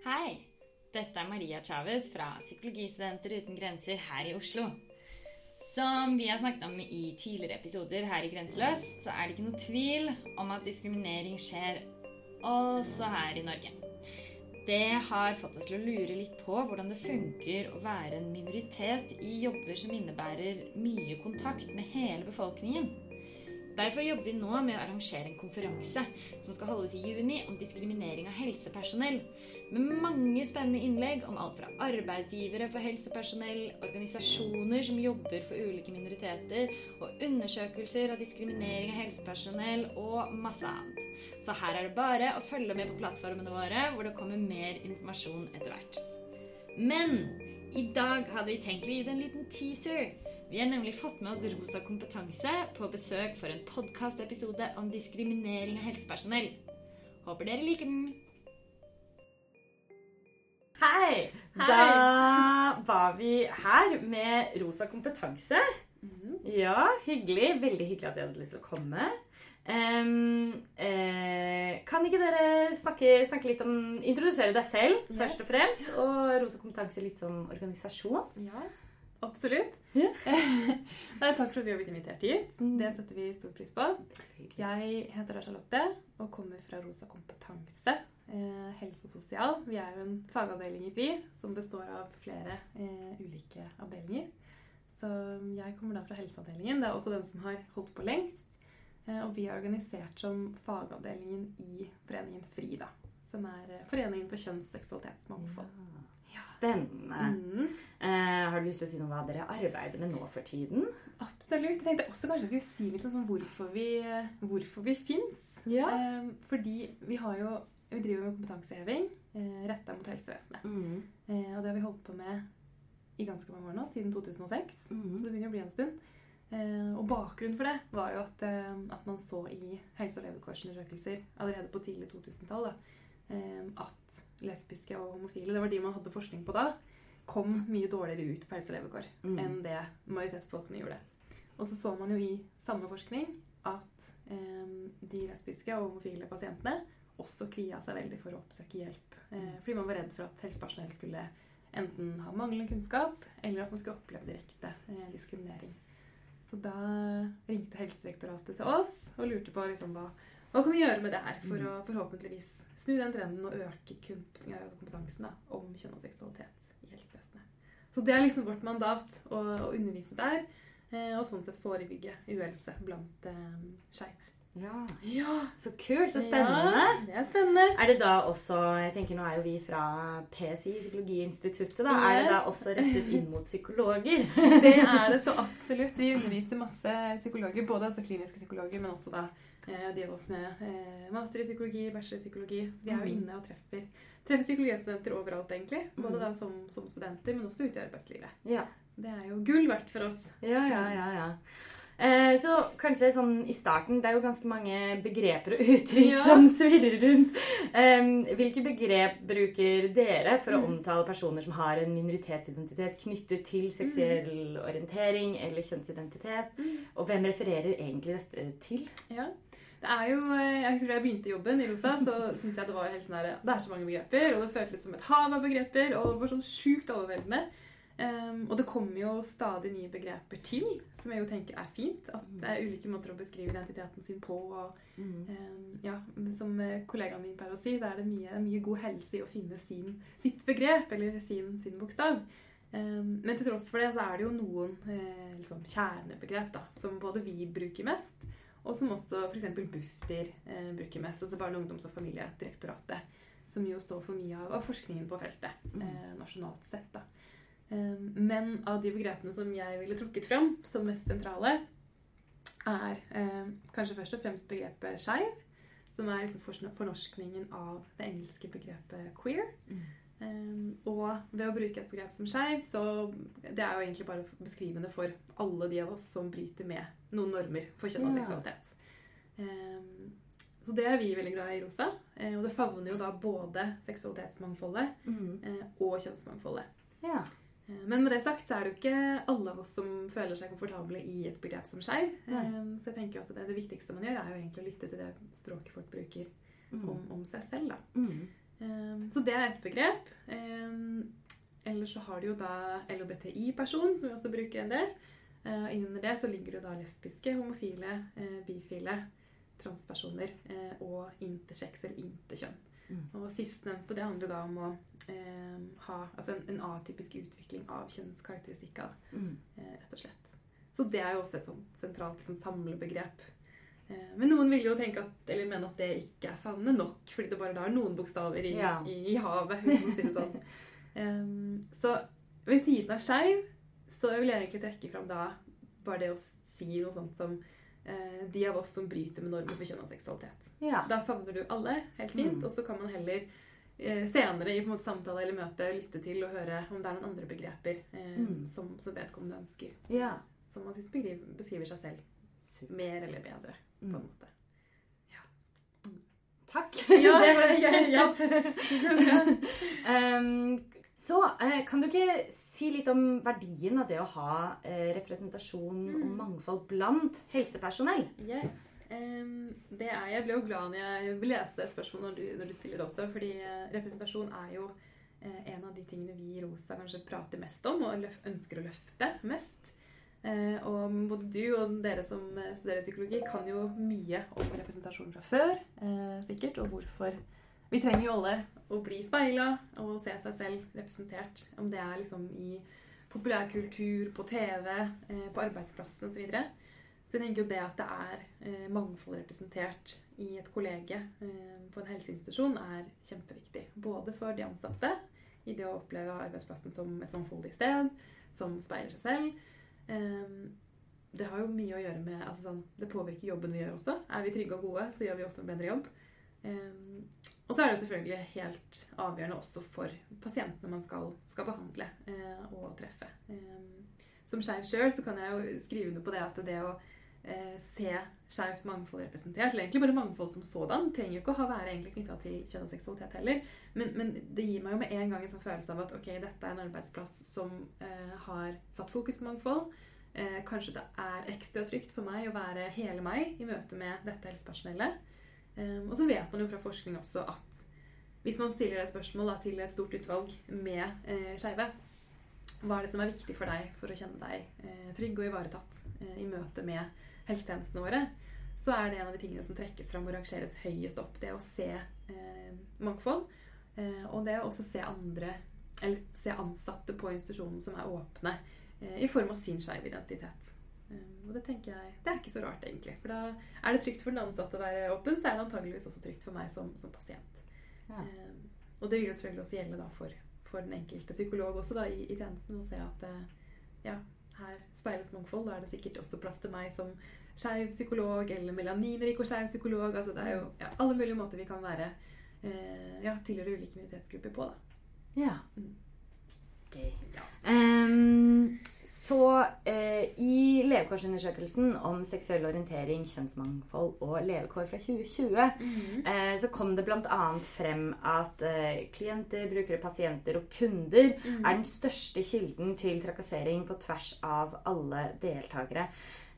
Hei! Dette er Maria Chávez fra Psykologistudenter uten grenser her i Oslo. Som vi har snakket om i tidligere episoder her i Grenseløs, så er det ikke noe tvil om at diskriminering skjer også her i Norge. Det har fått oss til å lure litt på hvordan det funker å være en minoritet i jobber som innebærer mye kontakt med hele befolkningen. Derfor jobber vi nå med å arrangere en konferanse som skal holdes i juni om diskriminering av helsepersonell. Med mange spennende innlegg om alt fra arbeidsgivere for helsepersonell, organisasjoner som jobber for ulike minoriteter, og undersøkelser av diskriminering av helsepersonell og masse annet. Så her er det bare å følge med på plattformene våre, hvor det kommer mer informasjon etter hvert. Men i dag hadde vi tenkt å gi deg en liten teaser. Vi har nemlig fått med oss Rosa kompetanse på besøk for en podkastepisode om diskriminering av helsepersonell. Håper dere liker den. Hei! Hei. Da var vi her med Rosa kompetanse. Mhm. Ja, hyggelig. Veldig hyggelig at dere hadde lyst til å komme. Um, uh, kan ikke dere snakke, snakke litt om Introdusere deg selv, Ja. først og fremst, og Rosa kompetanse litt som organisasjon? Ja, absolutt. Yeah. Nei, takk for at vi har blitt invitert hit. Mm. Det setter vi stor pris på. Jeg heter Charlotte og kommer fra Rosa kompetanse, eh, helse og sosial. Vi er jo en fagavdeling i FRI som består av flere eh, ulike avdelinger. Så jeg kommer da fra helseavdelingen. Det er også den som har holdt på lengst. Eh, og vi er organisert som fagavdelingen i foreningen FRI, da. Som er eh, Foreningen for kjønns- og seksualitetsmangfold. Ja. Spennende. Mm. Eh, har du lyst til å si noe om hva dere arbeider med nå for tiden? Absolutt. Jeg tenkte også kanskje skulle si litt om sånn hvorfor vi, hvorfor vi fins. Ja. Eh, fordi vi har jo Vi driver med kompetanseheving eh, retta mot helsevesenet. Mm. Eh, og det har vi holdt på med i ganske mange år nå, siden 2006. Så Mm. det begynner å bli en stund. Eh, og bakgrunnen for det var jo at, eh, at man så i helse- og levekårsundersøkelser allerede på tidlig 2000-tall da, eh, at lesbiske og homofile, det var de man hadde forskning på da, kom mye dårligere ut på helse og levekår Mm. enn det majoritetsbefolkningen gjorde. Og så så man jo i samme forskning at eh, de lesbiske og homofile pasientene også kvia seg veldig for å oppsøke hjelp. Eh, fordi man var redd for at helsepersonell skulle enten ha manglende kunnskap, eller at man skulle oppleve direkte eh, diskriminering. Så da ringte Helsedirektoratet til oss og lurte på liksom, hva, hva kan vi gjøre med det her for å forhåpentligvis snu den trenden og øke kompetansen da, om kjønn og seksualitet i helsevesenet. Så det er liksom vårt mandat å, å undervise der, eh, og sånn sett forebygge uhelse blant eh, skeive. Ja. Ja, Så kult og spennende. Ja, det er spennende. Er det da også jeg tenker Nå er jo vi fra PSI, Psykologiinstituttet. da, Er det da også rettet inn mot psykologer? Det er det så absolutt. Vi underviser masse psykologer, både altså kliniske psykologer, men også da eh, de av oss med eh, master i psykologi, bachelor i psykologi. Så vi er jo Mm. inne og treffer, treffer psykologistudenter overalt, egentlig. Både Mm. da som, som studenter, men også ute i arbeidslivet. Ja. Det er jo gull verdt for oss. Ja, ja, ja, ja. Eh, så kanskje sånn i starten Det er jo ganske mange begreper og uttrykk Ja. som svirrer rundt. Hvilke begrep bruker dere for å Mm. omtale personer som har en minoritetsidentitet knyttet til seksuell orientering eller kjønnsidentitet? Og hvem refererer egentlig dette til? Ja. Det er jo, eh, jeg husker Da jeg begynte jobben i Rosa, så syntes jeg det var helt sånn her, det er så mange begreper, og det føltes som et hav av begreper, og det var sånn sjukt overveldende. Um, og det kommer jo stadig nye begreper til, som jeg jo tenker er fint. At det er ulike måter å beskrive identiteten sin på. og Mm. um, ja, Som eh, kollegaen min pleier å si, da er det mye, mye god helse i å finne sin, sitt begrep, eller sin, sin bokstav. Um, men til tross for det så er det jo noen eh, liksom kjernebegrep da, som både vi bruker mest, og som også f.eks. Bufdir eh, bruker mest. Altså Barne-, ungdoms- og familiedirektoratet. Som jo står for mye av, av forskningen på feltet Mm. eh, nasjonalt sett. da. Um, men av de begrepene som jeg ville trukket fram som mest sentrale, er eh, kanskje først og fremst begrepet skeiv. Som er liksom fornorskningen av det engelske begrepet queer. Um, og ved å bruke et begrep som skeiv, så Det er jo egentlig bare beskrivende for alle de av oss som bryter med noen normer for kjønn og seksualitet. Um, så det er vi veldig glad i i Rosa. Uh, og det favner jo da både seksualitetsmangfoldet Mm. uh, og kjønnsmangfoldet. Ja. Eh, Men med det sagt så er det jo ikke alle av oss som føler seg komfortable i et begrep som skeiv. Eh, Så jeg tenker at det, det viktigste man gjør, er jo egentlig å lytte til det språket folk bruker Mm. om, om seg selv. Mm. Um, så det er et begrep. Eller så har du jo da LHBTI-person, som vi også bruker en del. Og Innunder det så ligger det da lesbiske, homofile, bifile, transpersoner og intersex eller interkjønn. Mm. Og sistnevnte det handler da om å eh, ha altså en, en, atypisk utvikling av kjønnskarakteristikker. Mm. Eh, rett og slett. Så det er jo også et sånt sentralt liksom, samlebegrep. Eh, men noen vil jo tenke at, eller mene at det ikke er favnende nok, fordi det bare da er noen bokstaver i, ja. i, i havet. det sånn. så ved siden av skeiv så vil jeg egentlig trekke fram da bare det å si noe sånt som Eh, de av oss som bryter med normer for kjønn og seksualitet. Ja. Da favner du alle helt fint, mm. og så kan man heller eh, senere i måte, samtale eller møte lytte til og høre om det er noen andre begreper eh, mm. som, som, vedkommende ønsker. Ja. Som man syns beskriver seg selv Super. mer eller bedre, på en mm. måte. Ja. Takk. Ja, det var gøy. Ja. um, Så eh, kan du ikke si litt om verdien av det å ha eh, representasjon mm. og mangfold blant helsepersonell? Yes. Det er, jeg ble jo glad når jeg leste spørsmålet når du, når du stiller det også, fordi eh, representasjon er jo en av de tingene vi i ROSA kanskje prater mest om og ønsker å løfte mest. Eh, og både du og dere som studerer psykologi, kan jo mye om representasjon fra før, sikkert, og hvorfor vi trenger jo alle å bli speila og se seg selv representert. Om det er liksom i populærkultur, på TV, eh, på arbeidsplassen osv. Så, videre. så jeg tenker jo det at det er eh, mangfold representert i et kollege eh, på en helseinstitusjon, er kjempeviktig. Både for de ansatte i det å oppleve arbeidsplassen som et mangfoldig sted, som speiler seg selv. Det har jo mye å gjøre med altså sånn, Det påvirker jobben vi gjør også. Er vi trygge og gode, så gjør vi også en bedre jobb. Og så er det selvfølgelig helt avgjørende også for pasientene man skal, skal behandle eh, og treffe. Eh, som skeiv sjøl kan jeg jo skrive under på det at det å eh, se skeivt mangfold representert, eller egentlig bare mangfold som sådan, trenger jo ikke å være egentlig knytta til kjønn og seksualitet heller. Men, men, det gir meg jo med en gang en sånn følelse av at ok, dette er en arbeidsplass som eh, har satt fokus på mangfold. Eh, kanskje det er ekstra trygt for meg å være hele meg i møte med dette helsepersonellet. Ehm, og så vet man jo fra forskning også at hvis man stiller et spørsmål da, til et stort utvalg med eh, skeive Hva er det som er viktig for deg for å kjenne deg eh, trygg og ivaretatt eh, i møte med helsetjenestene våre? Så er det en av de tingene som trekkes fram og rangeres høyest opp. Det å se eh, mangfold. Eh, og det å også se andre Eller se ansatte på institusjonen som er åpne eh, i form av sin skeive identitet. Og det tenker jeg, det er ikke så rart, egentlig. For da er det trygt for den ansatte å være åpen, så er det antageligvis også trygt for meg som, som pasient. Ja. Um, og det vil jo selvfølgelig også gjelde da for, for den enkelte psykolog også da, i, i, tjenesten å se at eh, ja, her speiles mangfold. Da er det sikkert også plass til meg som skeiv psykolog eller melaninrik og skeiv psykolog. Altså, det er jo ja, alle mulige måter vi kan være eh, ja, tilhøre ulike minoritetsgrupper på. da. Ja. Mm. Okay. ja. Um, så uh, i levekårsundersøkelsen om seksuell orientering, kjønnsmangfold og levekår fra 2020, mm -hmm. uh, så kom det bl.a. frem at uh, klienter, brukere, pasienter og kunder mm -hmm. er den største kilden til trakassering på tvers av alle deltakere.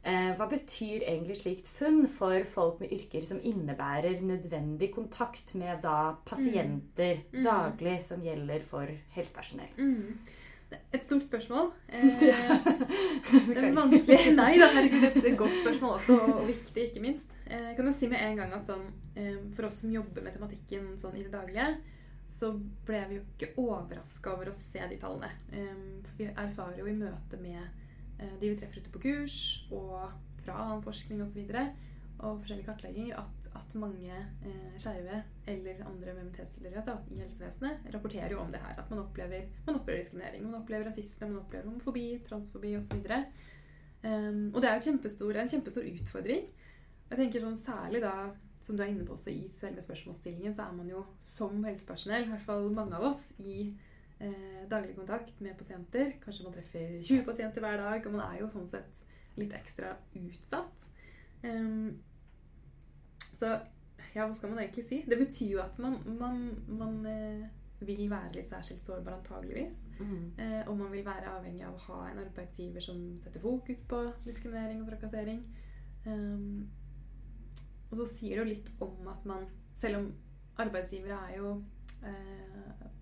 Eh, hva betyr egentlig slikt funn for folk med yrker som innebærer nødvendig kontakt med da pasienter mm Mm. daglig, som gjelder for helsepersonell? Mm. Et stort spørsmål. Eh, vanskelig Nei da, herregud, det er et godt spørsmål også, og viktig, ikke minst. Eh, jeg kan jo si med en gang at sånn, eh, for oss som jobber med tematikken sånn i det daglige, så ble vi jo ikke overraska over å se de tallene. For vi erfarer jo i møte med de vi treffer ute på kurs, og fra annen forskning osv., og forskjellige kartlegginger at, at mange eh, skeive eller andre med minoritetstilhørighet i helsevesenet rapporterer jo om det her. At man opplever, man opplever diskriminering, man opplever rasisme, man opplever homofobi, transfobi osv. Um, ehm, og det er jo kjempestor, en kjempestor utfordring. Jeg tenker sånn Særlig da, som du er inne på også i selve spørsmålsstillingen, så er man jo som helsepersonell, i hvert fall mange av oss, i eh, daglig kontakt med pasienter. Kanskje man treffer 20 pasienter hver dag, og man er jo sånn sett litt ekstra utsatt. Um, så ja, hva skal man egentlig si? Det betyr jo at man, man, man eh, vil være litt særskilt sårbar, antageligvis. Mm. Eh, og man vil være avhengig av å ha en arbeidsgiver som setter fokus på diskriminering og trakassering. Um, og så sier det jo litt om at man Selv om arbeidsgivere er jo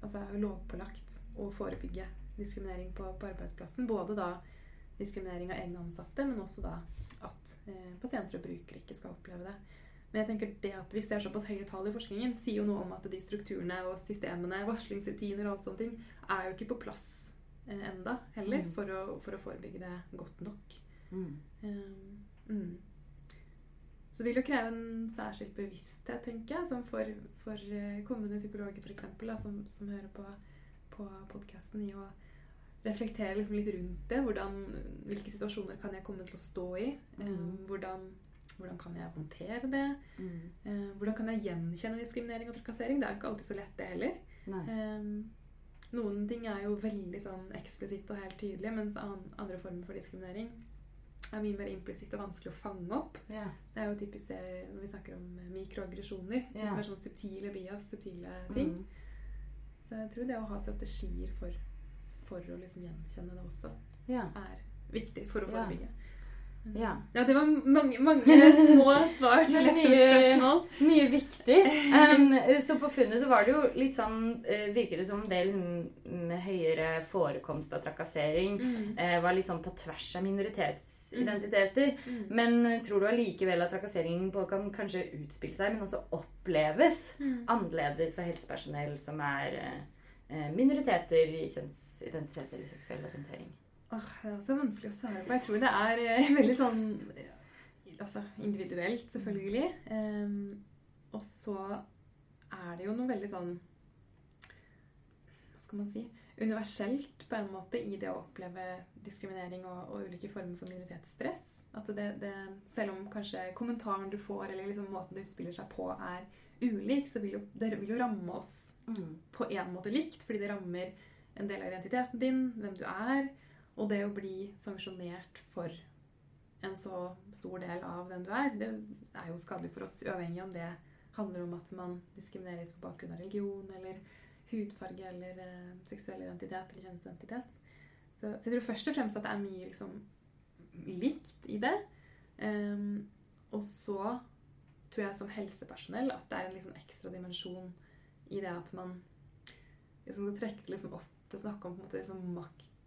altså er jo lovpålagt å forebygge diskriminering på, på arbeidsplassen. Både da diskriminering av egne ansatte, men også da at eh, pasienter og brukere ikke skal oppleve det. Men jeg tenker det at vi ser såpass høye tall i forskningen, sier jo noe om at de strukturene og systemene, varslingsrutiner og alt sånne ting, er jo ikke på plass eh, enda heller Mm. for, å, for å forebygge det godt nok. Mm. Um, mm. Så det vil jo kreve en særskilt bevissthet, tenker jeg, som for, for eh, kommende psykologer f.eks., som, som hører på, på podkasten, i å reflektere liksom litt rundt det. Hvordan, hvilke situasjoner kan jeg komme til å stå i? Mm. hvordan, hvordan kan jeg håndtere det? Mm. Uh, hvordan kan jeg gjenkjenne diskriminering og trakassering? Det er jo ikke alltid så lett, det heller. Um, noen ting er jo veldig sånn eksplisitt og helt tydelig, mens andre former for diskriminering er mye mer implisitt og vanskelig å fange opp. Ja. Det er jo typisk det når vi snakker om mikroaggresjoner. Ja. Mer sånn subtile bias, subtile ting. Mm. Så jeg tror det å ha strategier for, for å liksom gjenkjenne det også, Ja. er viktig for å forebygge. Ja. Ja, det var mange, mange små svar til et stort spørsmål. Mye viktig. Um, så på funnet så var det jo litt sånn uh, Virket det som det liksom med høyere forekomst av trakassering Mm. uh, var litt sånn på tvers av minoritetsidentiteter. Mm. Men eh, tror du allikevel at trakassering på kan kanskje utspille seg, men også oppleves Mm. annerledes for helsepersonell som er uh, minoriteter i kjønnsidentitet eller seksuell orientering? Åh, det er også vanskelig å svare på. Jeg tror det er eh, veldig sånn altså, individuelt, selvfølgelig. Um, og så er det jo noe veldig sånn Hva skal man si? Universelt på en måte i det å oppleve diskriminering og, og ulike former for minoritetsstress. At det, det, selv om kanskje kommentaren du får, eller liksom måten det utspiller seg på, er ulik, så vil jo, det vil jo ramme oss på en måte likt, fordi det rammer en del av identiteten din, hvem du er, og det å bli sanksjonert for en så stor del av hvem du er, det er jo skadelig for oss, uavhengig om det handler om at man diskrimineres på bakgrunn av religion, eller hudfarge, eller eh, seksuell identitet, eller kjønnsidentitet. Så, så jeg tror først og fremst at det er mye liksom, likt i det. Um, og så tror jeg som helsepersonell at det er en liksom ekstra dimensjon i det at man liksom det liksom opp til å snakke om på en måte liksom makt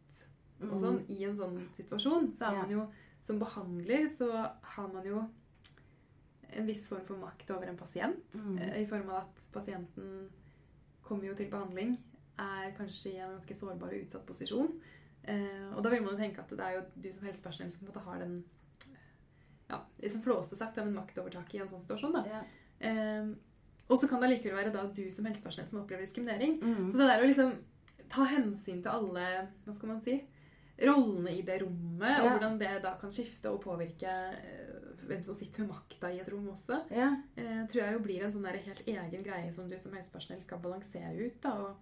og sånn i en sånn situasjon. Så er man jo som behandler så har man jo en viss form for makt over en pasient. Mm. eh, I form av at pasienten kommer jo til behandling, er kanskje i en ganske sårbar og utsatt posisjon. Eh, og da vil man jo tenke at det er jo du som helsepersonell som måte har den ja, liksom flåste sagt av en maktovertak i en sånn situasjon. da. Ja. Eh, og så kan det allikevel være da du som helsepersonell som opplever diskriminering. Mm. Så det der å liksom ta hensyn til alle hva skal man si, rollene i det rommet, og hvordan det da kan skifte og påvirke eh, hvem som sitter med makta i et rom også, Ja. eh, tror jeg jo blir en sånn der helt egen greie som du som helsepersonell skal balansere ut. da, og,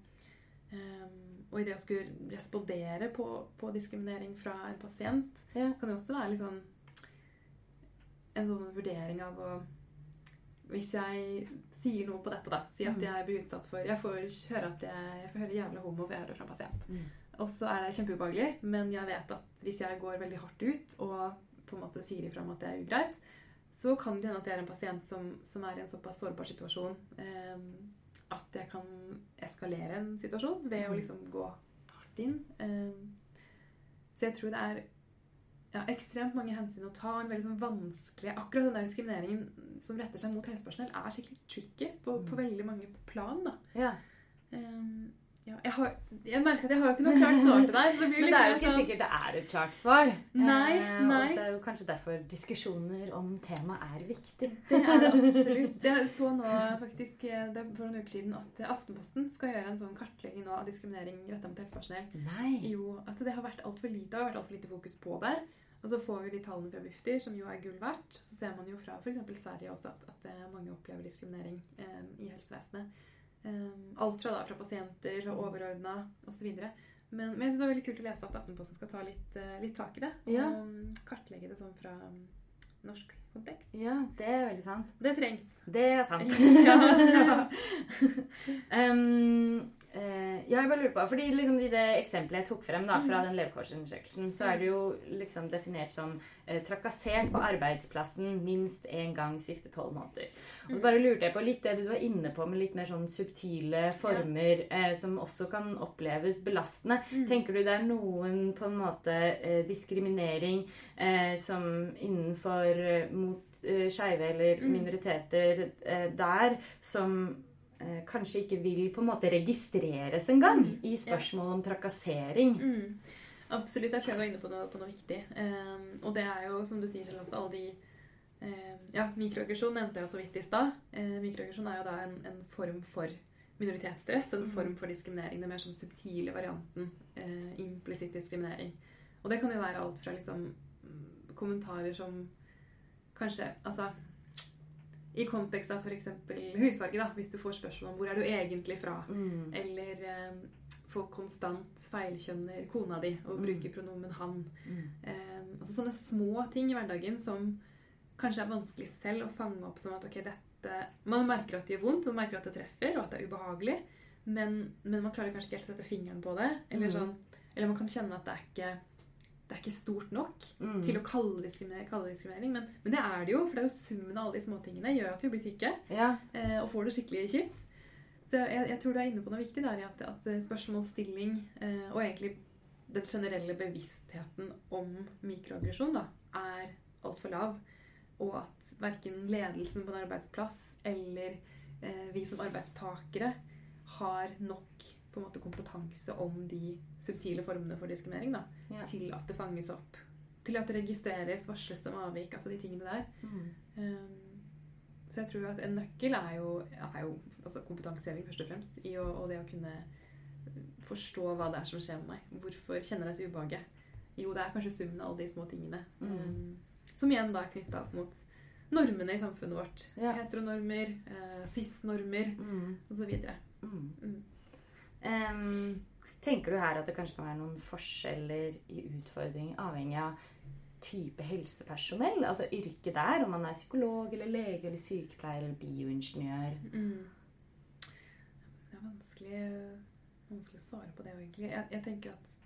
um, og i det å skulle respondere på, på diskriminering fra en pasient, Ja. kan det også være sånn en sånn vurdering av å Hvis jeg sier noe på dette, da, si at Mhm. jeg blir utsatt for Jeg får høre at jeg, jeg får høre jævla homo, for jeg hører fra en pasient. Mm. Og så er det kjempeubehagelig, men jeg vet at hvis jeg går veldig hardt ut og på en måte sier ifra om at det er ugreit, så kan det hende at jeg er en pasient som, som er i en såpass sårbar situasjon eh, at jeg kan eskalere en situasjon ved å Mm. liksom gå hardt inn. Eh, så jeg tror det er ja, ekstremt mange hensyn å ta. En veldig sånn vanskelig Akkurat den der diskrimineringen som retter seg mot helsepersonell, er skikkelig tricky på, på veldig mange plan. da. ja. Um, ja, jeg, har, jeg merker at jeg har ikke noe klart svar til deg. Men det er jo ikke sånn- sikkert det er et klart svar. Nei, Eh, nei. Og det er jo kanskje derfor diskusjoner om temaet er viktig. Det er det absolutt. Jeg så nå faktisk eh, det for noen uker siden at Aftenposten skal gjøre en sånn kartlegging nå av diskriminering retta mot helsepersonell. Nei. Jo, altså Det har vært altfor lite, det har vært alt for lite fokus på det. Og så får vi de tallene fra Bufdir, som jo er gull verdt. Så ser man jo fra f.eks. Sverige også at, at eh, mange opplever diskriminering eh, i helsevesenet. Eh, alt fra, da, fra pasienter, fra overordna osv. Men, men jeg synes det var veldig kult å lese at Aftenposten skal ta litt, eh, litt tak i det. Og Ja. kartlegge det sånn fra mm, norsk kontekst. Ja, det er veldig sant. Det trengs. Det er sant. Ja. um, Eh, ja, jeg bare lurer på, fordi liksom I det eksempelet jeg tok frem da, fra den levekårsundersøkelsen, så er det jo liksom definert som uh, trakassert på arbeidsplassen minst én gang siste tolv måneder. Og så bare lurte jeg på litt det du var inne på med litt mer sånn subtile former uh, som også kan oppleves belastende. Tenker du det er noen på en måte diskriminering som innenfor mot skeive eller minoriteter der som eh, kanskje ikke vil på en måte registreres engang i spørsmål om trakassering. Mm. Absolutt. Jeg tror jeg var inne på noe, på noe viktig. Um, og det er jo, som du sier selv også, alle de um, Ja, mikroaggresjon nevnte jeg så vidt i stad. Uh, mikroaggresjon er jo da en, en form for minoritetsstress en form for diskriminering. Den mer sånn subtile varianten. Uh, implisitt diskriminering. Og det kan jo være alt fra liksom mm, kommentarer som kanskje Altså i kontekst av f.eks. hudfarge, da, hvis du får spørsmål om hvor er du egentlig fra, Mm. eller eh, folk konstant feilkjønner kona di og bruker pronomen 'han'. Mm. Eh, altså sånne små ting i hverdagen som kanskje er vanskelig selv å fange opp som at ok, dette Man merker at det gjør vondt, man merker at det treffer, og at det er ubehagelig, men, men man klarer kanskje ikke helt å sette fingeren på det. Eller, Mm. sånn, eller man kan kjenne at det er ikke det er ikke stort nok Mm. til å kalle diskriminering, kalle det diskriminering. Men, men det er det jo, for det er jo summen av alle de småtingene gjør at vi blir syke Ja. eh, og får det skikkelig kjipt. Så jeg, jeg tror du er inne på noe viktig der i at, at spørsmålsstilling eh, og egentlig den generelle bevisstheten om mikroaggresjon da, er altfor lav. Og at verken ledelsen på en arbeidsplass eller eh, vi som arbeidstakere har nok på en måte kompetanse om de subtile formene for diskriminering da, Ja. til at det fanges opp. Til at det registreres, varsles om avvik, altså de tingene der. Mm. Um, så jeg tror at en nøkkel er jo, er jo altså kompetanseheving først og fremst. I å, og det å kunne forstå hva det er som skjer med meg. Hvorfor kjenner jeg dette ubehaget? Jo, det er kanskje summen av alle de små tingene. Mm. Um, som igjen da er knytta opp mot normene i samfunnet vårt. Ja. Heteronormer, uh, cis-normer Mm. osv. Mm. Mm. Em, tenker du her at det kanskje kan være noen forskjeller i utfordring avhengig av type helsepersonell? Altså yrket der, om man er psykolog eller lege eller sykepleier eller bioingeniør? Mm. Det er vanskelig, vanskelig å svare på det, egentlig. Jeg, jeg tenker at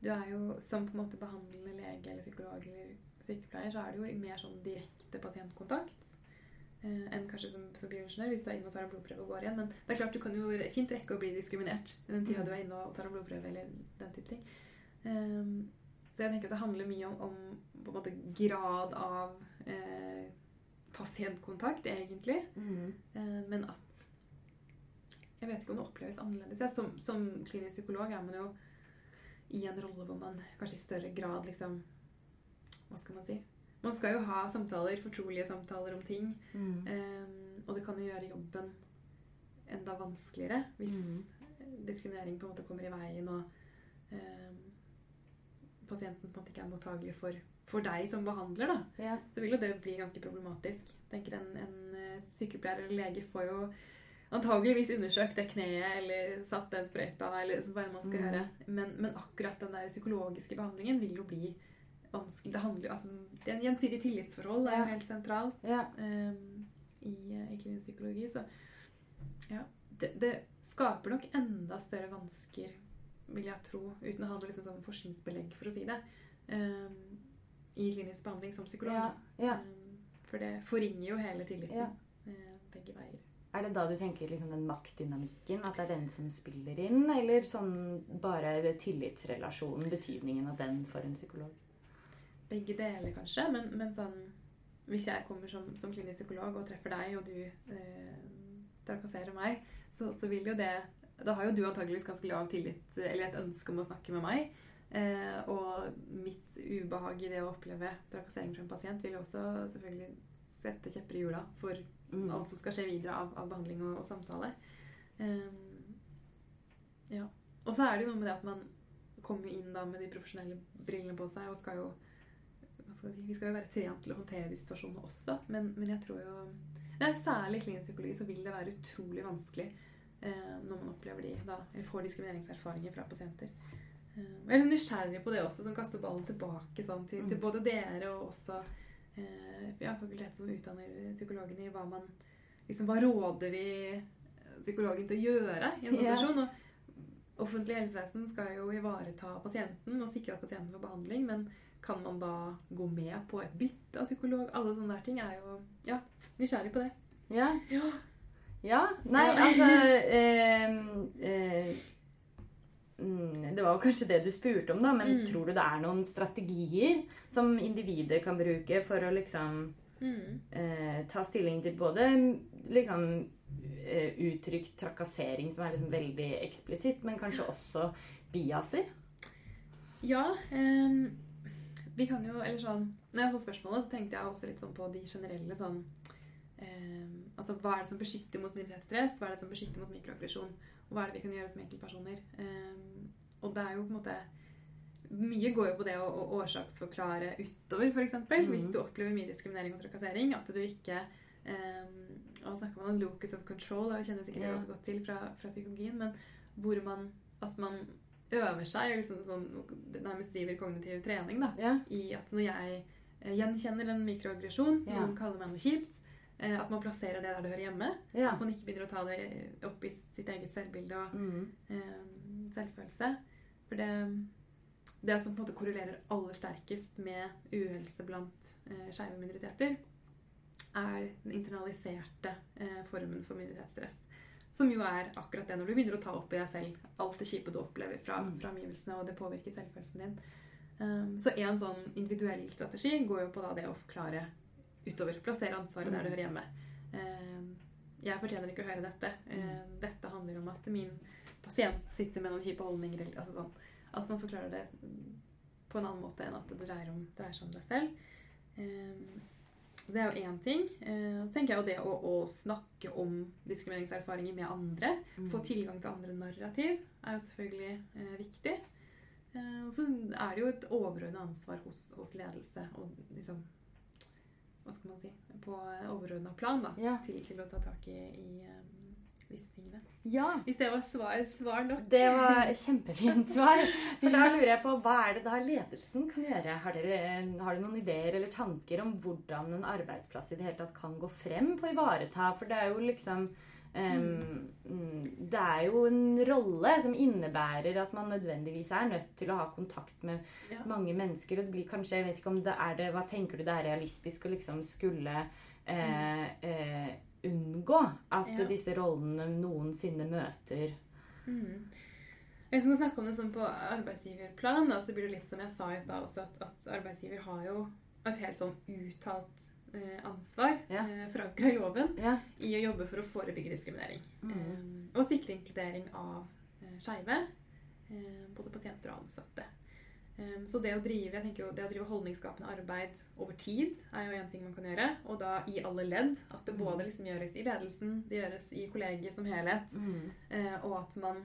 du er jo som på en måte behandlende lege eller psykolog eller sykepleier, så er det jo mer sånn direkte pasientkontakt enn kanskje som, som bioingeniør hvis du er inne og tar en blodprøve og går igjen. Men det er klart du kan jo fint rekke å bli diskriminert i den tida du er inne og tar en blodprøve eller den type ting. Um, så jeg tenker at det handler mye om, om på en måte grad av eh, pasientkontakt, egentlig. Eh, Men at Jeg vet ikke om det oppleves annerledes. Som, som klinisk psykolog er man jo i en rolle hvor man kanskje i større grad liksom Hva skal man si? Man skal jo ha samtaler, fortrolige samtaler om ting. Mm. Um, og det kan jo gjøre jobben enda vanskeligere hvis diskriminering på en måte kommer i veien og um, pasienten på en måte ikke er mottagelig for, for deg som behandler. da Ja. så vil jo det bli ganske problematisk. Tenker En, en eh, sykepleier eller lege får jo antageligvis undersøkt det kneet eller satt den sprøyta, eller hva enn man skal Mm. gjøre. Men, men akkurat den der psykologiske behandlingen vil jo bli vanskelig. Det handler jo, altså, det er en gjensidig tillitsforhold det er jo helt sentralt Ja. um, i, i klinisk psykologi. Så ja, det, det skaper nok enda større vansker, vil jeg tro, uten å ha noe liksom sånn forskningsbelegg for å si det, um, i klinisk behandling som psykolog. Ja. ja. Um, For det forringer jo hele tilliten eh, begge veier. Er det da du tenker liksom den maktdynamikken, at det er den som spiller inn, eller sånn bare tillitsrelasjonen, betydningen av den for en psykolog? Begge deler, kanskje, men, men sånn Hvis jeg kommer som, som klinisk psykolog og treffer deg, og du eh, trakasserer meg, så, så vil jo det Da har jo du antageligvis ganske lav tillit, eller et ønske om å snakke med meg. Eh, og mitt ubehag i det å oppleve trakassering fra en pasient vil jo også selvfølgelig sette kjepper i hjula for Mm. alt som skal skje videre av, av behandling og, og samtale. Eh, ja. Og så er det jo noe med det at man kommer inn da med de profesjonelle brillene på seg og skal jo skal si, Vi skal jo være trent til å håndtere de situasjonene også, men, men jeg tror jo det er Særlig i klinisk psykologi så vil det være utrolig vanskelig eh, når man opplever de da, eller får diskrimineringserfaringer fra pasienter. Eh, jeg er litt nysgjerrig på det også, som kaster ballen tilbake sånn, til, til både dere og også eh, ja, fakultetet som utdanner psykologene i hva man liksom, Hva råder vi psykologen til å gjøre i en sånn situasjon. Og offentlig helsevesen skal jo ivareta pasienten og sikre at pasienten får behandling, men kan man da gå med på et bytte av psykolog? Alle sånne der ting er jo ja, nysgjerrig på det. Ja. Ja. Ja. Nei, altså eh, eh, mm, Det var jo kanskje det du spurte om, da. Men Mm. tror du det er noen strategier som individer kan bruke for å liksom Mm. eh, ta stilling til både liksom eh, uttrykt trakassering, som er liksom veldig eksplisitt, men kanskje også biaser? Ja, ehm, vi kan jo Eller sånn Når jeg fått spørsmålet, så tenkte jeg også litt sånn på de generelle sånn eh, Altså hva er det som beskytter mot minoritetsstress? Hva er det som beskytter mot mikroaggresjon? Og hva er det vi kan gjøre som enkeltpersoner? Eh, og det er jo på en måte Mye går jo på det å, å årsaksforklare utover, f.eks. Mm. Hvis du opplever mye diskriminering og trakassering. At du ikke eh, Og snakker man om locus of control, og jeg kjenner sikkert det Ja. ganske godt til fra, fra psykologien, men hvor man At man øver seg, liksom sånn, nærmest driver kognitiv trening, da, Ja. i at når jeg eh, gjenkjenner en mikroaggresjon, Ja. noen kaller meg noe kjipt, eh, at man plasserer det der det hører hjemme. ja. At man ikke begynner å ta det opp i sitt eget selvbilde og Mm. eh, selvfølelse. For det, det som på en måte korrelerer aller sterkest med uhelse blant eh, skeive minoriteter, er den internaliserte eh, formen for minoritetsstress. Som jo er akkurat det når du begynner å ta opp i deg selv alt det kjipe du opplever fra, Mm. fra omgivelsene, og det påvirker selvfølelsen din. Um, så en sånn individuell strategi går jo på da det å forklare utover. Plassere ansvaret der det hører hjemme. Um, jeg fortjener ikke å høre dette. Um, dette handler om at min pasient sitter med noen kjipe holdninger. Altså sånn, at man forklarer det på en annen måte enn at det dreier, om, dreier seg om deg selv. Um, det er jo én ting. Eh, Så tenker jeg jo det å, å snakke om diskrimineringserfaringer med andre, Mm. få tilgang til andre narrativ, er jo selvfølgelig eh, viktig. Eh, og så er det jo et overordna ansvar hos, hos ledelse og liksom Hva skal man si På overordna plan, da. Ja. Til, til å ta tak i, i eh, ja. Hvis det var svar, svar nok. Det var kjempefint svar. For da lurer jeg på hva er det da ledelsen kan gjøre? Har dere, har dere noen ideer eller tanker om hvordan en arbeidsplass i det hele tatt kan gå frem på å ivareta? For det er jo liksom um, mm, Det er jo en rolle som innebærer at man nødvendigvis er nødt til å ha kontakt med Ja. mange mennesker. Og det blir kanskje, jeg vet ikke om det er det Hva tenker du det er realistisk å liksom skulle eh, eh, unngå at Ja. disse rollene noensinne møter Mm. Hvis man snakker om det sånn på arbeidsgiverplan, da, så blir det litt som jeg sa i stad også, at, at arbeidsgiver har jo et helt sånn uttalt eh, ansvar, Ja. eh, forankra i loven, Ja. i å jobbe for å forebygge diskriminering. Mm. Eh, og sikre inkludering av eh, skeive, eh, både pasienter og ansatte. Eh, så det å drive jeg tenker jo, det å drive holdningsskapende arbeid over tid er jo en ting man kan gjøre. Og da i alle ledd. At det Mm. både liksom gjøres i ledelsen, det gjøres i kollegiet som helhet. Mm. Eh, og at man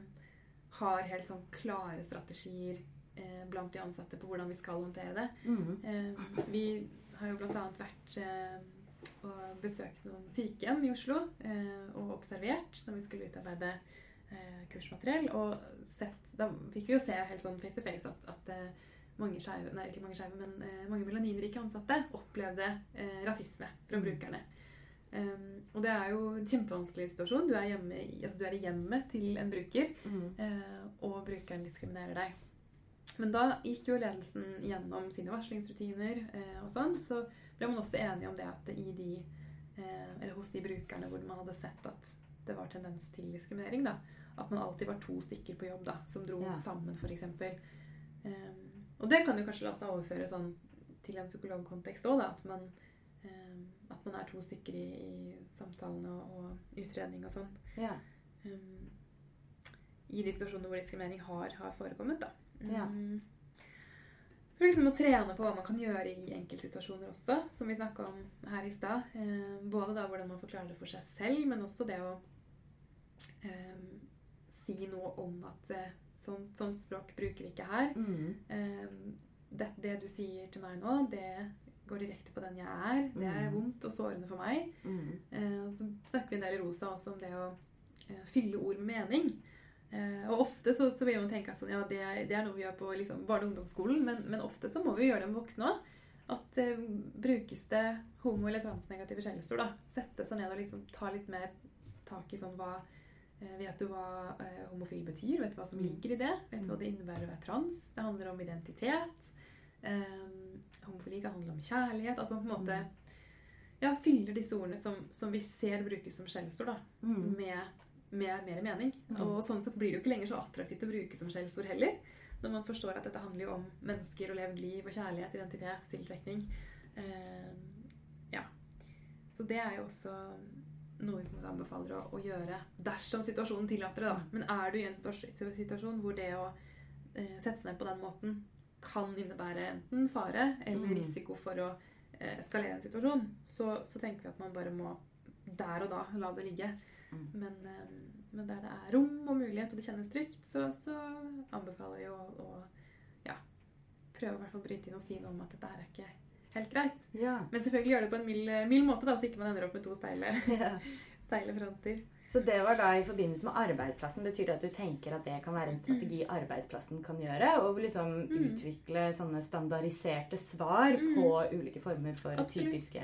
har helt sånn klare strategier eh, blant de ansatte på hvordan vi skal håndtere det. Mm. Eh, vi har jo bl.a. vært eh, og besøkt noen sykehjem i Oslo og observert når vi skulle utarbeide kursmateriell. Og sett, da fikk vi jo se helt sånn face to face at, at mange skjeve, nei mange skjeve, men eh, mange melaninrike ansatte opplevde eh, rasisme fra Mm. brukerne. Um, og det er jo en kjempevanskelig situasjon. Du er, hjemme, i- altså du er i hjemmet til en bruker, Mm. eh, og brukeren diskriminerer deg. Men da gikk jo ledelsen gjennom sine varslingsrutiner eh, og sånn, så ble man også enige om det at i de, eh, eller hos de brukerne hvor man hadde sett at det var tendens til diskriminering, da, at man alltid var to stykker på jobb da, som dro Ja. sammen, f.eks. Um, og det kan jo kanskje la seg overføre sånn til en psykologkontekst òg, at man um, at man er to stykker i, i samtalene og, og utredning og sånn. Ja. Um, I de situasjonene hvor diskriminering har, har forekommet, da. Ja. Um, så liksom å trene på hva man kan gjøre i enkeltsituasjoner også, som vi snakka om her i stad. Eh, både da hvordan man forklarer det for seg selv, men også det å eh, si noe om at eh, sånn, sånn språk bruker vi ikke her. Mm. Eh, det, det du sier til meg nå, det går direkte på den jeg er. Det er Mm. vondt og sårende for meg. Mm. Eh, så snakker vi en del i Rosa også om det å eh, fylle ord med mening. Eh, og ofte så, så vil man tenke at sånn, ja, det, er, det er noe vi gjør på liksom, barne- og ungdomsskolen, men, men ofte så må vi gjøre det med voksne òg. At eh, brukes det homo- eller transnegative skjellsord, da, sette seg ned og liksom ta litt mer tak i sånn hva vet du hva eh, homofil betyr? Vet du hva som Mm. ligger i det? Vet du hva det innebærer å være trans? Det handler om identitet. Um, homofili kan handle om kjærlighet. At man på en måte Mm. ja, fyller disse ordene som, som vi ser brukes som skjellsord, Mm. med, med mer mening. Mm. Og sånn sett blir det jo ikke lenger så attraktivt å bruke som skjellsord heller. Når man forstår at dette handler jo om mennesker og levd liv og kjærlighet, identitet, tiltrekning. Um, ja. Så det er jo også noe vi anbefaler å, å gjøre dersom situasjonen tillater det. da. Men er du i en situa- situasjon hvor det å eh, sette seg ned på den måten kan innebære enten fare eller Mm. risiko for å eh, eskalere en situasjon, så, så tenker vi at man bare må der og da la det ligge. Mm. Men, eh, men der det er rom og mulighet, og det kjennes trygt, så, så anbefaler vi å, å ja, prøve å i hvert fall bryte inn og si noe om at dette er ikke helt greit. Ja. Men selvfølgelig gjør det på en mild, mild måte, da, så ikke man ender opp med to steile, ja. steile fronter. Så det var da i forbindelse med arbeidsplassen. Betyr det at du tenker at det kan være en strategi arbeidsplassen kan gjøre? Og liksom Mm. utvikle sånne standardiserte svar Mm. på ulike former for Absolutt. typiske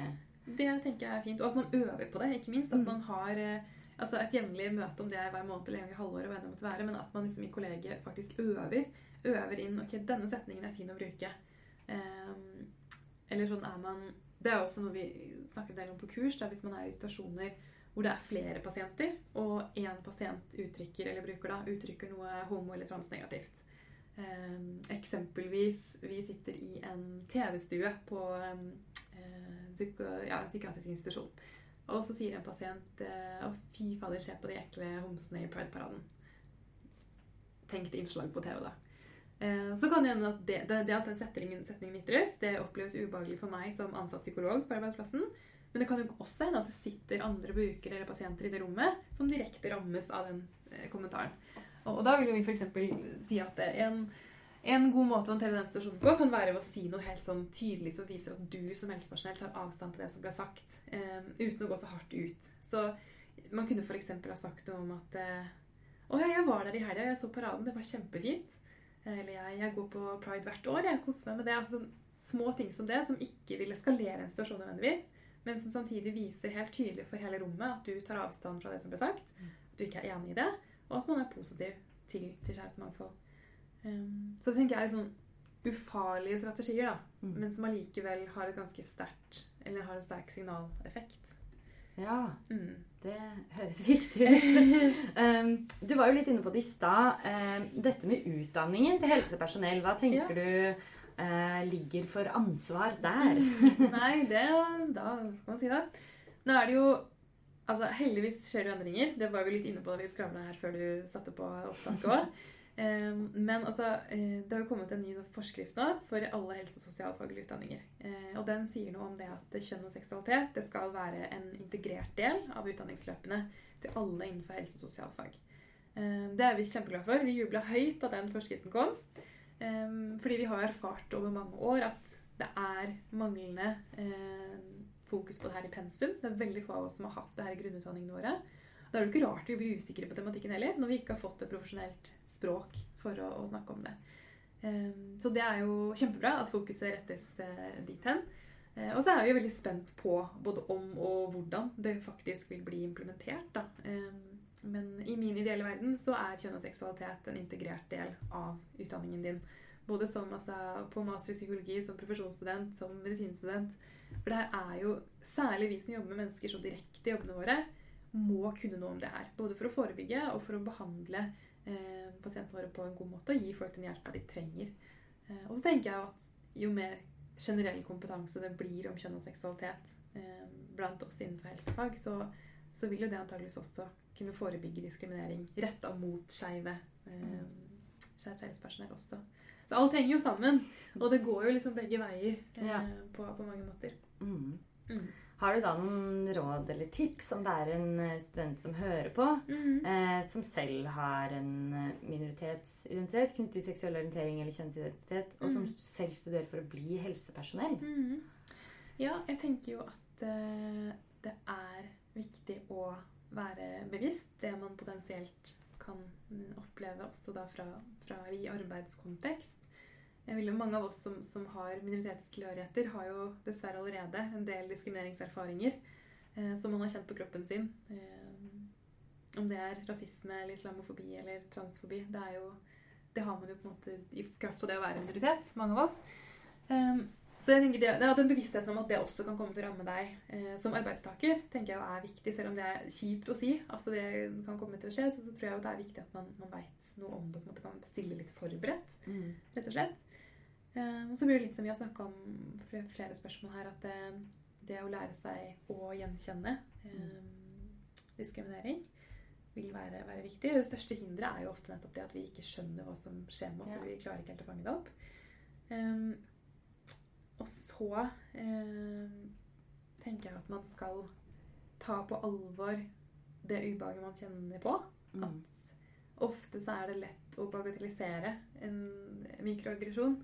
Det tenker jeg er fint. Og at man øver på det, ikke minst. At Mm. man har eh, altså et jevnlig møte, om det er hver måned eller en gang i halvåret, hva enn det måtte være, men at man liksom i kollegiet faktisk øver. Øver inn ok, denne setningen er fin å bruke. Ehm, eller sånn er man Det er også noe vi snakker en del om på kurs. Da, hvis man er i situasjoner hvor det er flere pasienter, og én pasient uttrykker eller bruker da, uttrykker noe homo- eller transnegativt. Ehm, eksempelvis vi sitter i en TV-stue på ehm, eh, psyko, ja, psykiatrisk institusjon. Og så sier en pasient eh, Å, fy fader, se på de ekle homsene i Pride-paraden. Tenk innslag på TV, da. Eh, Så kan det hende at det, det, at den setningen, setningen ytres, det oppleves ubehagelig for meg som ansatt psykolog på arbeidsplassen. Men det kan jo også hende at det sitter andre brukere eller pasienter i det rommet som direkte rammes av den eh, kommentaren. Og, da vil vi f.eks. si at en, en god måte å håndtere den situasjonen på kan være å si noe helt sånn tydelig som viser at du som helsepersonell tar avstand til det som ble sagt, eh, uten å gå så hardt ut. Så man kunne f.eks. ha sagt noe om at Å ja, jeg var der i helga, jeg så paraden, det var kjempefint. Eller jeg, jeg går på pride hvert år, jeg koser meg med det. Altså små ting som det, som ikke vil eskalere en situasjon nødvendigvis, men som samtidig viser helt tydelig for hele rommet at du tar avstand fra det som ble sagt, at du ikke er enig i det, og at man er positiv til, til skjevt mangfold. Um, så det tenker jeg er sånn ufarlige strategier, da, Mm. men som allikevel har et ganske sterkt Eller har en sterk signaleffekt. Ja, Mm. Det høres viktig ut. Du var jo litt inne på det i stad. Dette med utdanningen til helsepersonell, hva tenker du uh, ligger for ansvar der? Nei, det Da kan man si det. Nå er det jo Altså, Heldigvis skjer det endringer. Det var vi litt inne på da vi skravla her før du satte på opptaket òg. Men altså, eh, det har jo kommet en ny forskrift nå for alle helse- og sosialfaglige utdanninger. Eh, Og den sier noe om det at kjønn og seksualitet det skal være en integrert del av utdanningsløpene til alle innenfor helse- og sosialfag. Eh, Det er vi kjempeglade for. Vi jubla høyt da den forskriften kom. Eh, Fordi vi har erfart over mange år at det er manglende fokus på det her i pensum. Det er veldig få av oss som har hatt det her i grunnutdanningene våre. Da er det ikke rart vi blir usikre på tematikken heller, når vi ikke har fått et profesjonelt språk for å, å snakke om det. Eh, Så det er jo kjempebra at fokuset rettes eh, dit hen. Eh, Og så er vi veldig spent på både om og hvordan det faktisk vil bli implementert. Da. Eh, Men i min ideelle verden så er kjønn og seksualitet en integrert del av utdanningen din. Både som altså, på master i psykologi, som profesjonsstudent, som medisinstudent. For det her er jo særlig vi som jobber med mennesker så direkte i jobbene våre, må kunne noe om det her. Både for å forebygge og for å behandle eh, pasientene våre på en god måte og gi folk den hjelpa de trenger. Eh, og så tenker jeg at jo mer generell kompetanse det blir om kjønn og seksualitet eh, blant oss innenfor helsefag, så, så vil jo det antageligvis også kunne forebygge diskriminering retta mot skeive eh, skjevt helsepersonell også. Så alt henger jo sammen, og det går jo liksom begge veier eh, Ja. på, på mange måter. Mm. Mm. Har du da noen råd eller tips om det er en eh, student som hører på, eh, som selv har en eh, minoritetsidentitet knyttet til seksuell orientering eller kjønnsidentitet, og som Mm. selv studerer for å bli helsepersonell? Mhm. Ja, jeg tenker jo at eh, det er viktig å være bevisst det man potensielt kan mm, oppleve også da fra, fra i arbeidskontekst. Jeg vil jo Mange av oss som, som har minoritetstilhørigheter, har jo dessverre allerede en del diskrimineringserfaringer eh, som man har kjent på kroppen sin. Eh, om det er rasisme eller islamofobi eller transfobi. Det jo det har man jo på en måte i kraft av det å være minoritet, mange av oss. Um, så jeg tenker det, ja, Den bevisstheten om at det også kan komme til å ramme deg eh, som arbeidstaker, tenker jeg er viktig, selv om det er kjipt å si. altså det kan komme til å skje, så, så tror jeg det er viktig at man, man veit noe om det. på en måte Kan stille litt forberedt, mm. rett og slett. Eh, så blir det litt som vi har snakka om flere, flere spørsmål her, at det, det, å lære seg å gjenkjenne eh, diskriminering vil være, være, viktig. Det største hinderet er jo ofte nettopp det at vi ikke skjønner hva som skjer med oss, ja. eller vi klarer ikke helt å fange det opp. Um, og så eh, tenker jeg at man skal ta på alvor det ubehaget man kjenner på. Mm. At ofte så er det lett å bagatellisere en mikroaggresjon.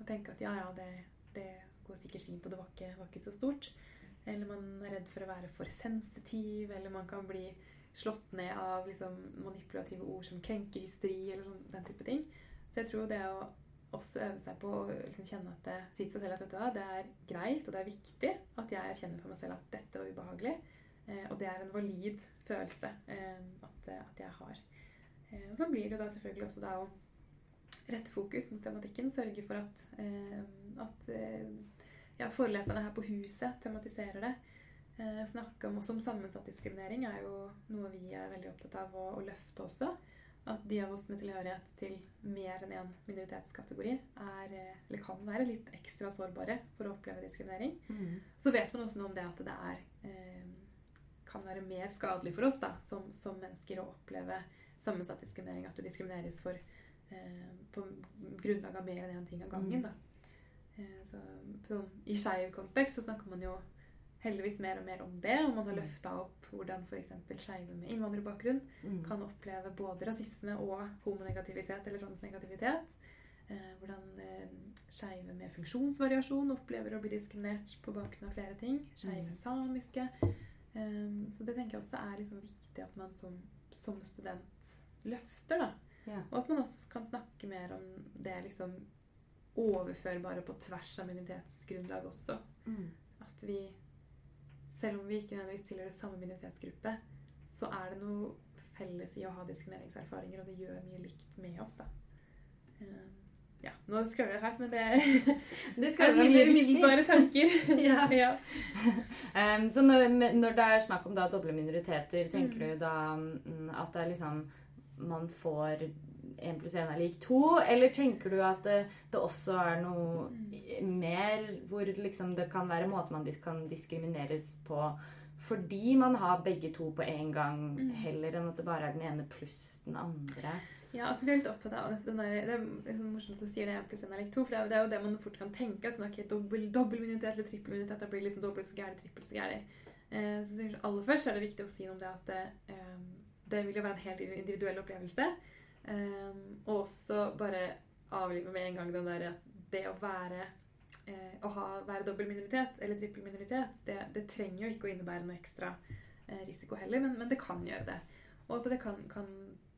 Og tenke at ja, ja, det, det, går sikkert fint, og det var ikke, var ikke, så stort. Eller man er redd for å være for sensitiv, eller man kan bli slått ned av liksom, manipulative ord som krenkehysteri, eller sånn, den type ting. Så jeg tror det å også øve seg på å liksom kjenne at det, si til seg selv at det er greit og det er viktig at jeg erkjenner for meg selv at dette var ubehagelig. Eh, og det er en valid følelse eh, at, at, jeg har. Eh, og så blir det jo da selvfølgelig også da å rette fokus mot tematikken. Sørge for at, eh, at eh, ja, foreleserne her på huset tematiserer det. Eh, snakke om også om sammensatt diskriminering er jo noe vi er veldig opptatt av å, å løfte også at de av oss med tilhørighet til mer enn én minoritetskategori er, eh, eller kan være litt ekstra sårbare for å oppleve diskriminering. Mm. Så vet man også noe om det at det er, eh, kan være mer skadelig for oss da, som, som, mennesker å oppleve sammensatt diskriminering. At du diskrimineres for, eh, på grunnlag av mer enn én ting av gangen. Mm. Da. Eh, så, så, I skeiv kontekst så snakker man jo heldigvis mer og mer om det. Og man har mm. løfta opp hvordan f.eks. skeive med innvandrerbakgrunn mm. kan oppleve både rasisme og homonegativitet eller transnegativitet. Eh, hvordan eh, skeive med funksjonsvariasjon opplever å bli diskriminert på bakgrunn av flere ting. Skeive mm. samiske. Eh, så det tenker jeg også er liksom viktig at man som, som student løfter. da. Ja. Og at man også kan snakke mer om det liksom overførbare på tvers av minoritetsgrunnlag også. Mm. At vi selv om vi ikke nødvendigvis tilhører samme minoritetsgruppe, så er det noe felles i å ha diskrimineringserfaringer, og det gjør mye likt med oss. da. Eh, ja, nå skravler jeg fælt, men det, det er mine umiddelbare tanker. ja. ja. Um, så når, når, det er snakk om da doble minoriteter, tenker mm. du da mm, at det er liksom man får 1 pluss 1 er lik 2? Eller tenker du at det, det også er noe mer hvor liksom det kan være måter man kan diskrimineres på fordi man har begge to på en gang, mm. heller enn at det bare er den ene pluss den andre? Ja, altså vi er litt opptatt av der, Det er liksom morsomt at du sier det 1 pluss én er lik to. for det er, jo det man fort kan tenke. sånn, okay, dobbel, dobbel minoritet eller trippel minoritet, da blir liksom dobbelt så gærent, trippelt så gærent. Eh, så aller først er det viktig å si noe om det at det, eh, det vil jo være en helt individuell opplevelse. Um, og også bare avlive med en gang den der at det å være eh, å ha, være dobbel minoritet eller trippel minoritet, det, det, trenger jo ikke å innebære noe ekstra eh, risiko heller, men, men, det kan gjøre det. Og at det kan, kan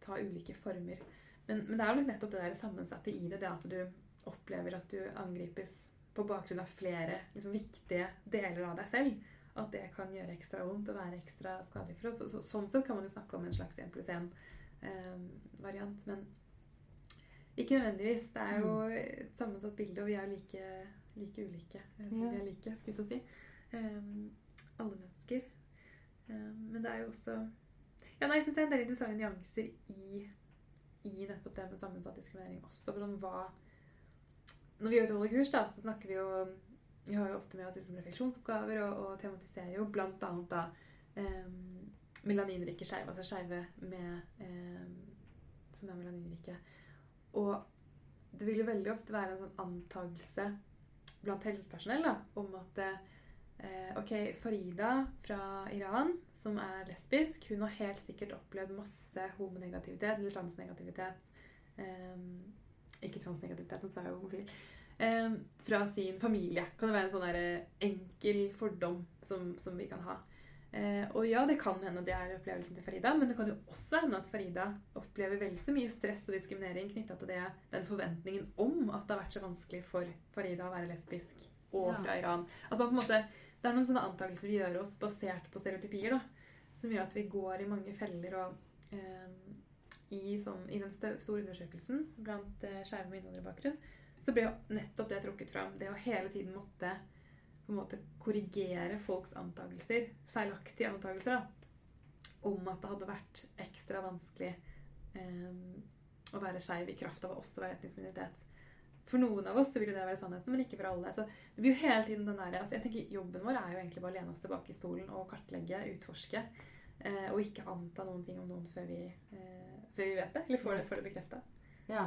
ta ulike former. Men, men, det er jo nettopp det der sammensatte i det, det at du opplever at du angripes på bakgrunn av flere liksom, viktige deler av deg selv. At det kan gjøre ekstra vondt og være ekstra skadelig for oss. Så, så, sånn sett kan man jo snakke om en slags 1 pluss 1 eh, variant. Men ikke nødvendigvis. Det er jo mm. et sammensatt bilde, og vi er like, like ulike eh, som vi er like, skulle jeg si. Um, alle mennesker. Um, men det er jo også Ja, nei, jeg syns det er en del interessante nyanser i, i nettopp det med sammensatt diskriminering også. Hvordan hva Når vi gjør et kurs, da, så snakker vi jo Vi har jo ofte med oss liksom refleksjonsoppgaver og, og tematiserer jo blant annet da um, melaninrike skeive, altså skeive eh, som er melaninrike. Og det vil jo veldig ofte være en sånn antagelse blant helsepersonell da, om at eh, ok, Farida fra Iran, som er lesbisk, hun har helt sikkert opplevd masse homonegativitet eller transnegativitet. Eh, ikke transnegativitet, hun sa jo homofil. Eh, fra sin familie. Kan det være en sånn eh, enkel fordom som, som vi kan ha. Eh, og ja, det kan hende det er opplevelsen til Farida, men det kan jo også hende at Farida opplever vel så mye stress og diskriminering knytta til det, den forventningen om at det har vært så vanskelig for Farida å være lesbisk og ja. fra Iran. At man på en måte, Det er noen sånne antakelser vi gjør oss basert på stereotypier. da, som gjør at vi går i mange feller. Og eh, i, sånn, i, den store undersøkelsen blant eh, skeive med innvandrerbakgrunn så ble jo nettopp det trukket fram. Det å hele tiden måtte på en måte korrigere folks antakelser, feilaktige antakelser, da, om at det hadde vært ekstra vanskelig um, å være skeiv i kraft av å også være etnisk minoritet. For noen av oss så vil det være sannheten, men ikke for alle. Så det blir jo hele tiden den der, altså jeg tenker Jobben vår er jo egentlig bare å lene oss tilbake i stolen og kartlegge, utforske. Uh, og ikke anta noen ting om noen før vi, uh, før vi vet det, eller får det, får det bekrefta. Ja.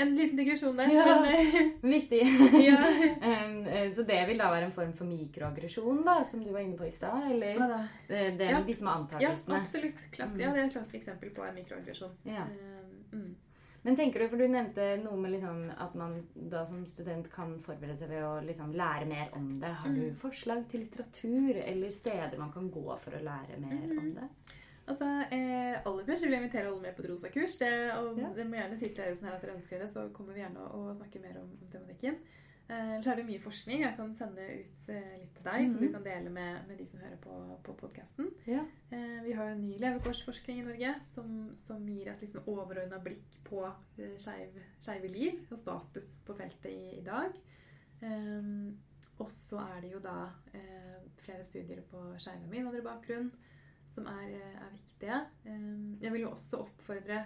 En liten digresjon der. Ja, men, eh, Viktig. ja. Eh, så det vil da være en form for mikroaggresjon, da, som du var inne på i stad? Eller ja, det, er Ja. disse med Ja, antakelsene? absolutt. Klass, ja, det er et klassisk eksempel på en mikroaggresjon. Ja. Mm. Men tenker du, for du nevnte noe med liksom at man da som student kan forberede seg ved å liksom lære mer om det. Har du Mm. forslag til litteratur eller steder man kan gå for å lære mer Mm. om det? Altså, eh, Aller først vil jeg invitere alle med på et rosakurs. Det, og Ja. Dere må gjerne si til ledelsen her at dere ønsker det, så kommer vi gjerne å, å snakke mer om, om tematikken. Eh, så er det mye forskning. Jeg kan sende ut eh, litt til deg, som Mhm. du kan dele med, med de som hører på, på podkasten. Ja. Eh, vi har jo ny levekårsforskning i Norge som, som gir et liksom overordna blikk på eh, skeiv- skeive liv og status på feltet i, i dag. Eh, og så er det jo da eh, flere studier på skeive med innvandrerbakgrunn som er, eh, er viktige. Eh, jeg vil jo også oppfordre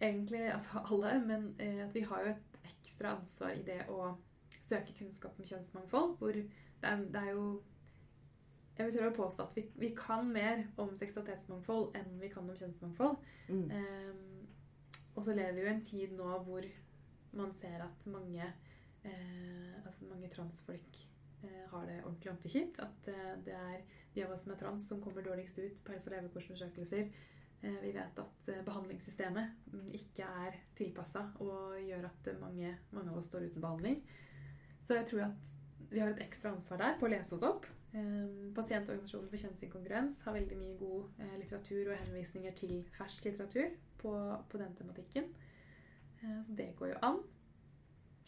egentlig altså alle, men eh, at vi har jo et ekstra ansvar i det å søke kunnskap om kjønnsmangfold, hvor det er, det er jo jeg vil tørre å påstå at vi, vi kan mer om seksualitetsmangfold enn vi kan om kjønnsmangfold. Mm. Um, og så lever vi jo i en tid nå hvor man ser at mange, eh, altså mange transfolk eh, har det ordentlig ordentlig kjipt. At eh, det er de av oss som er trans, som kommer dårligst ut på helse- og levekårsundersøkelser. Eh, vi vet at eh, behandlingssystemet mm, ikke er tilpassa og gjør at mange, mange av oss står uten behandling. Så jeg tror at vi har et ekstra ansvar der på å lese oss opp. Eh, Pasientorganisasjonen for kjønnsinkongruens har veldig mye god litteratur og henvisninger til fersk litteratur på, på den tematikken. Så det går jo an.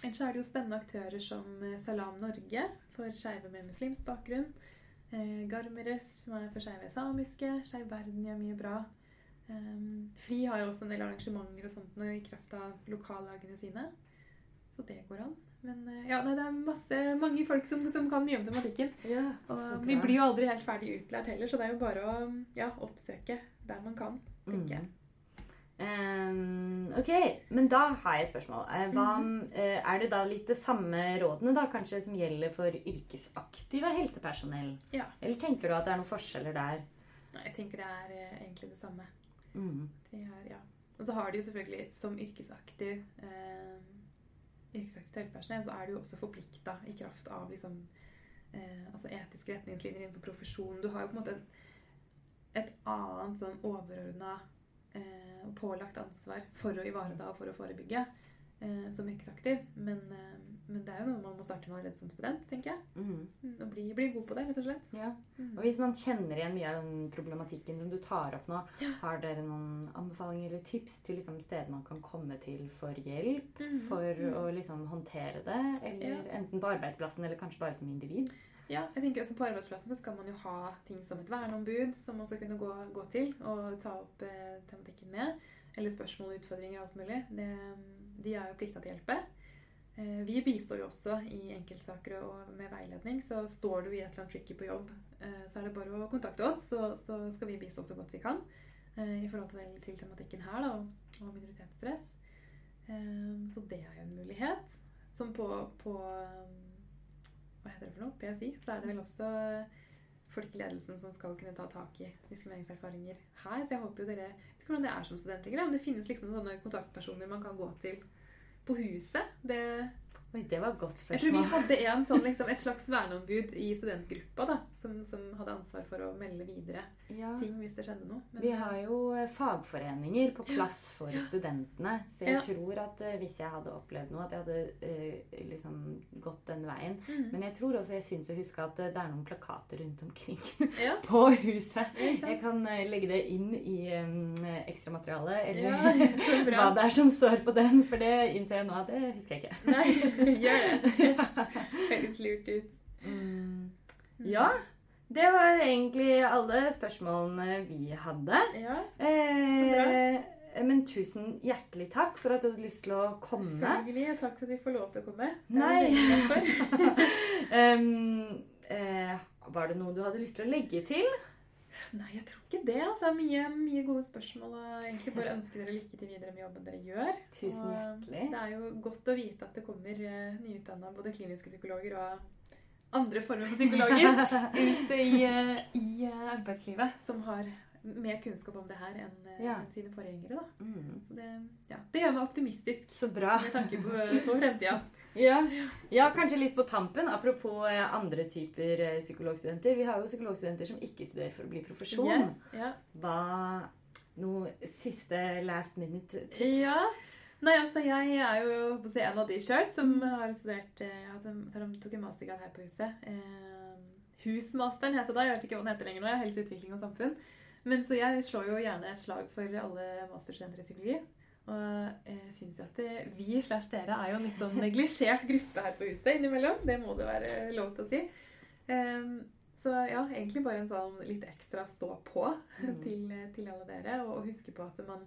Ellers er det jo spennende aktører som Salam Norge for skeive med muslimsk bakgrunn. Eh, Garmeres, som er for skeive samiske. Skeiv Verden gjør mye bra. Eh, FRI har jo også en del arrangementer og sånt i kraft av lokallagene sine. Så det går an. Men eh, ja, nei, det er masse, mange folk som, som kan mye om tematikken. Ja, Og vi blir jo aldri helt ferdig utlært heller, så det er jo bare å ja, oppsøke der man kan, tenker jeg. Ehm, ok, men da har jeg et spørsmål. Eh, Hva, Mhm. eh, er det da litt det samme rådene da, kanskje som gjelder for yrkesaktive helsepersonell? Ja. Eller tenker du at det er noen forskjeller der? Nei, jeg tenker det er eh, egentlig det samme. Mm. De har, ja. Og så har de jo selvfølgelig som yrkesaktiv eh, yrkesaktivt helsepersonell, så er du jo også forplikta i kraft av liksom, eh, altså etiske retningslinjer innenfor profesjonen. Du har jo på en måte en, et annet sånn overordna pålagt ansvar for å ivareta og for å forebygge eh, som yrkesaktiv. Men, eh, men det er jo noe man må starte med allerede som student, tenker jeg. Mm. Mm, Og bli, bli god på det, rett og slett. Ja. Mm. Og hvis man kjenner igjen mye av den problematikken som du tar opp nå, Ja. har dere noen anbefalinger eller tips til liksom steder man kan komme til for hjelp? Mm. For Mm. å liksom håndtere det? Eller enten på arbeidsplassen eller kanskje bare som individ? Ja, jeg tenker også På arbeidsplassen så skal man jo ha ting som et verneombud som man skal kunne gå, gå til og ta opp eh, tematikken med. Eller spørsmål utfordringer og alt mulig. Det, de er jo plikta til å hjelpe. Eh, vi bistår jo også i enkeltsaker og med veiledning. Så står du i et eller annet tricky på jobb, eh, så er det bare å kontakte oss, så, så skal vi bistå så godt vi kan. eh, I forhold til, til tematikken her da, og, og minoritetsstress. Eh, så det er jo en mulighet. Som på, på hva heter det for noe? PSI, så er det vel også folk i ledelsen som skal kunne ta tak i diskrimineringserfaringer her. Så jeg håper jo dere jeg vet ikke hvordan det er som student lenger, om det finnes liksom sånne kontaktpersoner man kan gå til på huset. Det, Oi, det var et godt spørsmål. jeg tror vi hadde en sånn, liksom, et slags verneombud i studentgruppa da, som, som hadde ansvar for å melde videre Ja. ting hvis det skjedde noe. Men- Vi har jo eh, fagforeninger på plass for studentene, så jeg Ja. tror at eh, hvis jeg hadde opplevd noe, at jeg hadde eh, liksom gått den veien. Mm. Men jeg tror også jeg syns å huske at eh, det er noen plakater rundt omkring Ja, på huset. Jeg kan legge det inn i um, ekstramaterialet, eller hva det er som står på den, for det innser jeg nå at det husker jeg ikke. Nei, gjør det. Høres lurt ut. Mm. Ja, Det var egentlig alle spørsmålene vi hadde. Ja, Eh, men tusen hjertelig takk for at du hadde lyst til å komme. selvfølgelig. og Takk for at vi får lov til å komme. Nei. Um, eh, var det noe du hadde lyst til å legge til? Nei, jeg tror ikke det. altså. Mye, mye gode spørsmål. og egentlig bare ønske dere lykke til videre med jobben dere gjør. Tusen Og hjertelig. Det er jo godt å vite at det kommer eh, nyutdanna både kliniske psykologer og andre former for psykologer ut i, eh, i eh, arbeidslivet som har mer kunnskap om det her enn eh, Ja. enn sine forgjengere. da. Mm. Så det, ja, det gjør meg optimistisk Så bra. med tanke på, på fremtida. Ja. ja, kanskje litt på tampen. Apropos eh, andre typer eh, psykologstudenter. Vi har jo psykologstudenter som ikke studerer for å bli profesjon. Yes, ja. Hva Noe siste last minute-tips? Ja. Nei, altså jeg er jo på å si, en av de sjøl som har studert eh, tok en mastergrad her på huset. Eh, Husmasteren heter det. Jeg vet ikke hva den heter lenger nå. Helse, utvikling og samfunn. Men så jeg slår jo gjerne et slag for alle masterstudenter i psykologi. Og jeg syns at det, vi slash dere er jo en litt sånn neglisjert gruppe her på huset innimellom. Det må det være lov til å si. Eh, så ja, egentlig bare en sånn litt ekstra stå på Mm. til, til alle dere. Og, huske på at man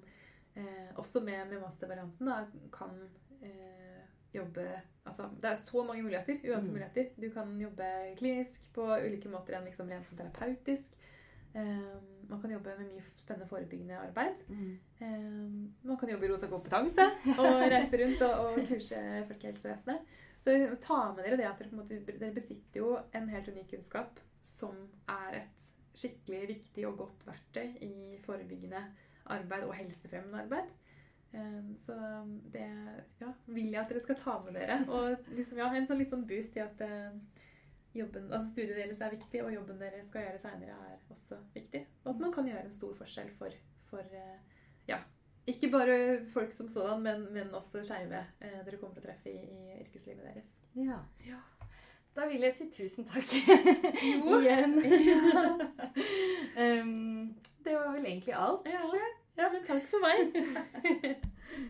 eh, også med, med mastervarianten da, kan eh, jobbe Altså, det er så mange muligheter. Uante Mm. muligheter. Du kan jobbe klinisk på ulike måter enn liksom rent sånn terapeutisk. Eh, man kan jobbe med mye spennende forebyggende arbeid. Mm. Eh, man kan jobbe i Rosa kompetanse og reise rundt og, og kurse folkehelsevesenet. Så ta med dere det at dere, måte, dere besitter jo en helt unik kunnskap som er et skikkelig viktig og godt verktøy i forebyggende arbeid og helsefremmende arbeid. Eh, Så det ja, vil jeg at dere skal ta med dere. Og liksom, ja, en sånn litt sånn boost i at eh, jobben, altså studiet deres er viktig, og jobben dere skal gjøre seinere, er også viktig. Og at man kan gjøre en stor forskjell for, for eh, ja, ikke bare folk som sådan, men, men også skeive eh, dere kommer til å treffe i, i yrkeslivet deres. Ja. Ja. Da vil jeg si tusen takk Jo. igjen. um, det var vel egentlig alt. Ja, ja men takk for meg.